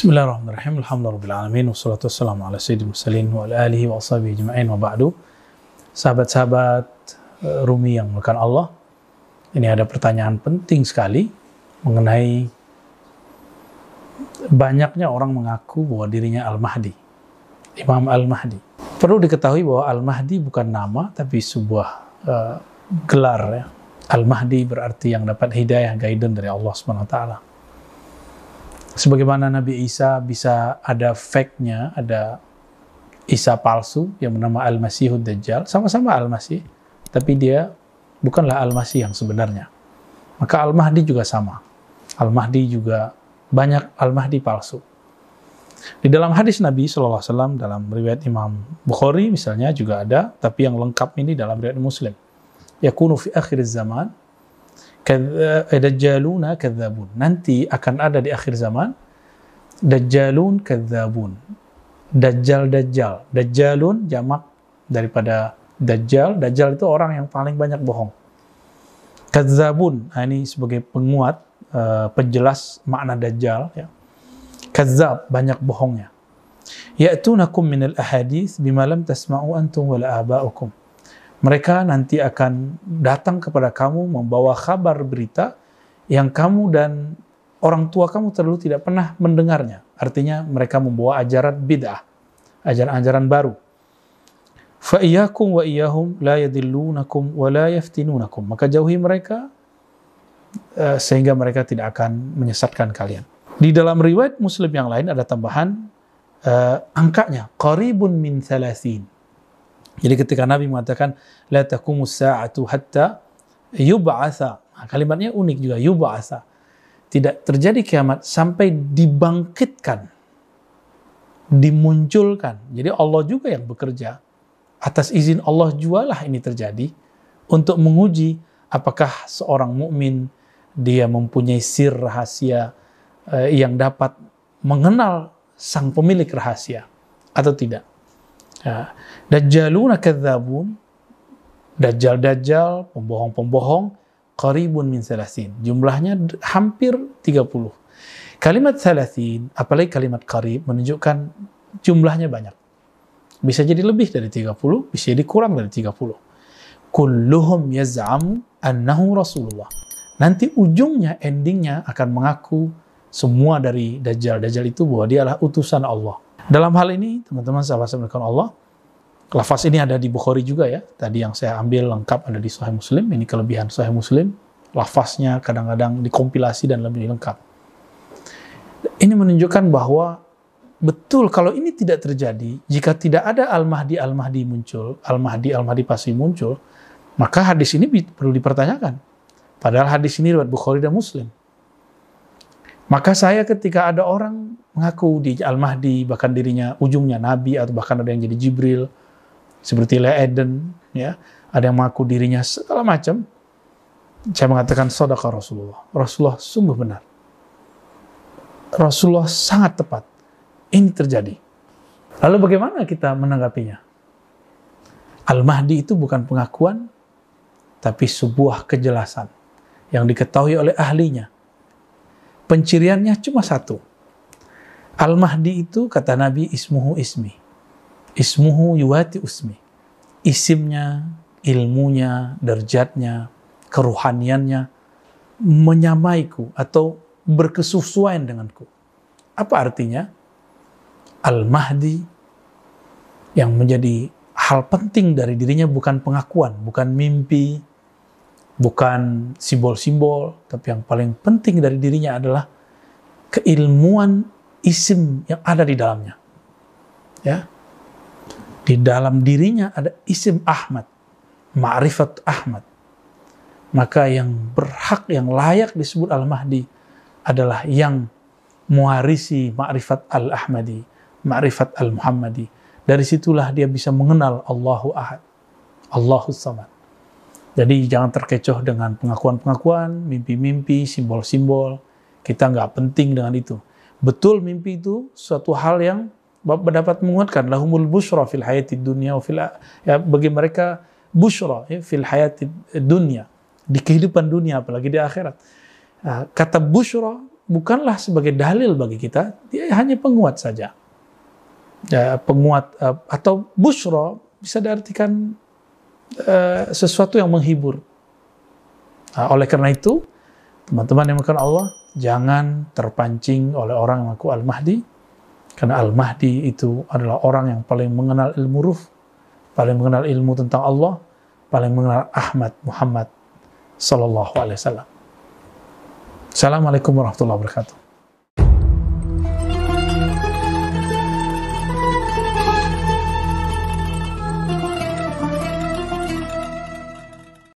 Bismillahirrahmanirrahim. Alhamdulillahirrahmanirrahim. Wassalatu wassalamu ala sayyidil mursalin wa ala alihi wa ashabihi ajma'in wa ba'du. Sahabat-sahabat eh, Rumi yang melakukan Allah, ini ada pertanyaan penting sekali mengenai banyaknya orang mengaku bahwa dirinya Al-Mahdi. Imam Al-Mahdi. Perlu diketahui bahwa Al-Mahdi bukan nama, tapi sebuah uh, gelar. Ya. Al-Mahdi berarti yang dapat hidayah, guidance dari Allah taala sebagaimana Nabi Isa bisa ada fake-nya, ada Isa palsu yang bernama Al-Masihud Dajjal, sama-sama Al-Masih, tapi dia bukanlah Al-Masih yang sebenarnya. Maka Al-Mahdi juga sama. Al-Mahdi juga banyak Al-Mahdi palsu. Di dalam hadis Nabi SAW, dalam riwayat Imam Bukhari misalnya juga ada, tapi yang lengkap ini dalam riwayat Muslim. Yakunu fi akhir zaman, dajjaluna kadzabun. Nanti akan ada di akhir zaman dajjalun kadzabun. Dajjal dajjal. Dajjalun jamak daripada dajjal. Dajjal itu orang yang paling banyak bohong. Kadzabun, nah ini sebagai penguat uh, penjelas makna dajjal ya. Kadzab banyak bohongnya. Ya'tunakum minal ahadits bima lam tasma'u antum wala aba'ukum mereka nanti akan datang kepada kamu membawa kabar berita yang kamu dan orang tua kamu terlalu tidak pernah mendengarnya. Artinya mereka membawa ajaran bid'ah, ajaran-ajaran baru. Fa'iyakum wa iyahum la yadillunakum wa la yaftinunakum. Maka jauhi mereka uh, sehingga mereka tidak akan menyesatkan kalian. Di dalam riwayat Muslim yang lain ada tambahan uh, angkanya qaribun min thalathin jadi ketika Nabi mengatakan la taqumus sa'atu hatta yub'atsa. Nah, kalimatnya unik juga yub'atsa. Tidak terjadi kiamat sampai dibangkitkan, dimunculkan. Jadi Allah juga yang bekerja. Atas izin Allah jualah ini terjadi untuk menguji apakah seorang mukmin dia mempunyai sir rahasia eh, yang dapat mengenal sang pemilik rahasia atau tidak. Ya. Dajjaluna kadzabun, dajjal-dajjal, pembohong-pembohong, qaribun min salasin. Jumlahnya hampir 30. Kalimat salasin, apalagi kalimat qarib, menunjukkan jumlahnya banyak. Bisa jadi lebih dari 30, bisa jadi kurang dari 30. Kulluhum yaz'amu annahu Rasulullah. Nanti ujungnya, endingnya akan mengaku semua dari Dajjal. Dajjal itu bahwa dia adalah utusan Allah. Dalam hal ini, teman-teman sahabat-sahabat Allah, lafaz ini ada di Bukhari juga ya. Tadi yang saya ambil lengkap ada di Sahih Muslim. Ini kelebihan Sahih Muslim. Lafaznya kadang-kadang dikompilasi dan lebih lengkap. Ini menunjukkan bahwa betul kalau ini tidak terjadi, jika tidak ada Al-Mahdi Al-Mahdi muncul, Al-Mahdi Al-Mahdi pasti muncul, maka hadis ini perlu dipertanyakan. Padahal hadis ini riwayat Bukhari dan Muslim. Maka saya ketika ada orang mengaku di Al-Mahdi, bahkan dirinya ujungnya Nabi, atau bahkan ada yang jadi Jibril, seperti Le Eden, ya, ada yang mengaku dirinya segala macam, saya mengatakan sodaka Rasulullah. Rasulullah sungguh benar. Rasulullah sangat tepat. Ini terjadi. Lalu bagaimana kita menanggapinya? Al-Mahdi itu bukan pengakuan, tapi sebuah kejelasan yang diketahui oleh ahlinya Penciriannya cuma satu. Al-Mahdi itu kata Nabi ismuhu ismi. Ismuhu yuwati usmi. Isimnya, ilmunya, derjatnya, keruhaniannya menyamaiku atau berkesesuaian denganku. Apa artinya? Al-Mahdi yang menjadi hal penting dari dirinya bukan pengakuan, bukan mimpi, bukan simbol-simbol, tapi yang paling penting dari dirinya adalah keilmuan isim yang ada di dalamnya. Ya. Di dalam dirinya ada isim Ahmad, ma'rifat Ahmad. Maka yang berhak, yang layak disebut Al-Mahdi adalah yang mewarisi ma'rifat Al-Ahmadi, ma'rifat Al-Muhammadi. Dari situlah dia bisa mengenal Allahu Ahad, Allahu Samad. Jadi jangan terkecoh dengan pengakuan-pengakuan, mimpi-mimpi, simbol-simbol. Kita nggak penting dengan itu. Betul mimpi itu suatu hal yang dapat menguatkan lahumul bushra fil hayati dunia fil ya bagi mereka bushra ya, fil hayati dunia di kehidupan dunia apalagi di akhirat. Nah, kata bushra bukanlah sebagai dalil bagi kita, dia hanya penguat saja. Ya, penguat uh, atau bushro bisa diartikan uh, sesuatu yang menghibur. Nah, oleh karena itu, teman-teman yang makan Allah, jangan terpancing oleh orang yang mengaku Al-Mahdi, karena Al-Mahdi itu adalah orang yang paling mengenal ilmu ruh, paling mengenal ilmu tentang Allah, paling mengenal Ahmad Muhammad Sallallahu Alaihi Wasallam. Assalamualaikum warahmatullahi wabarakatuh.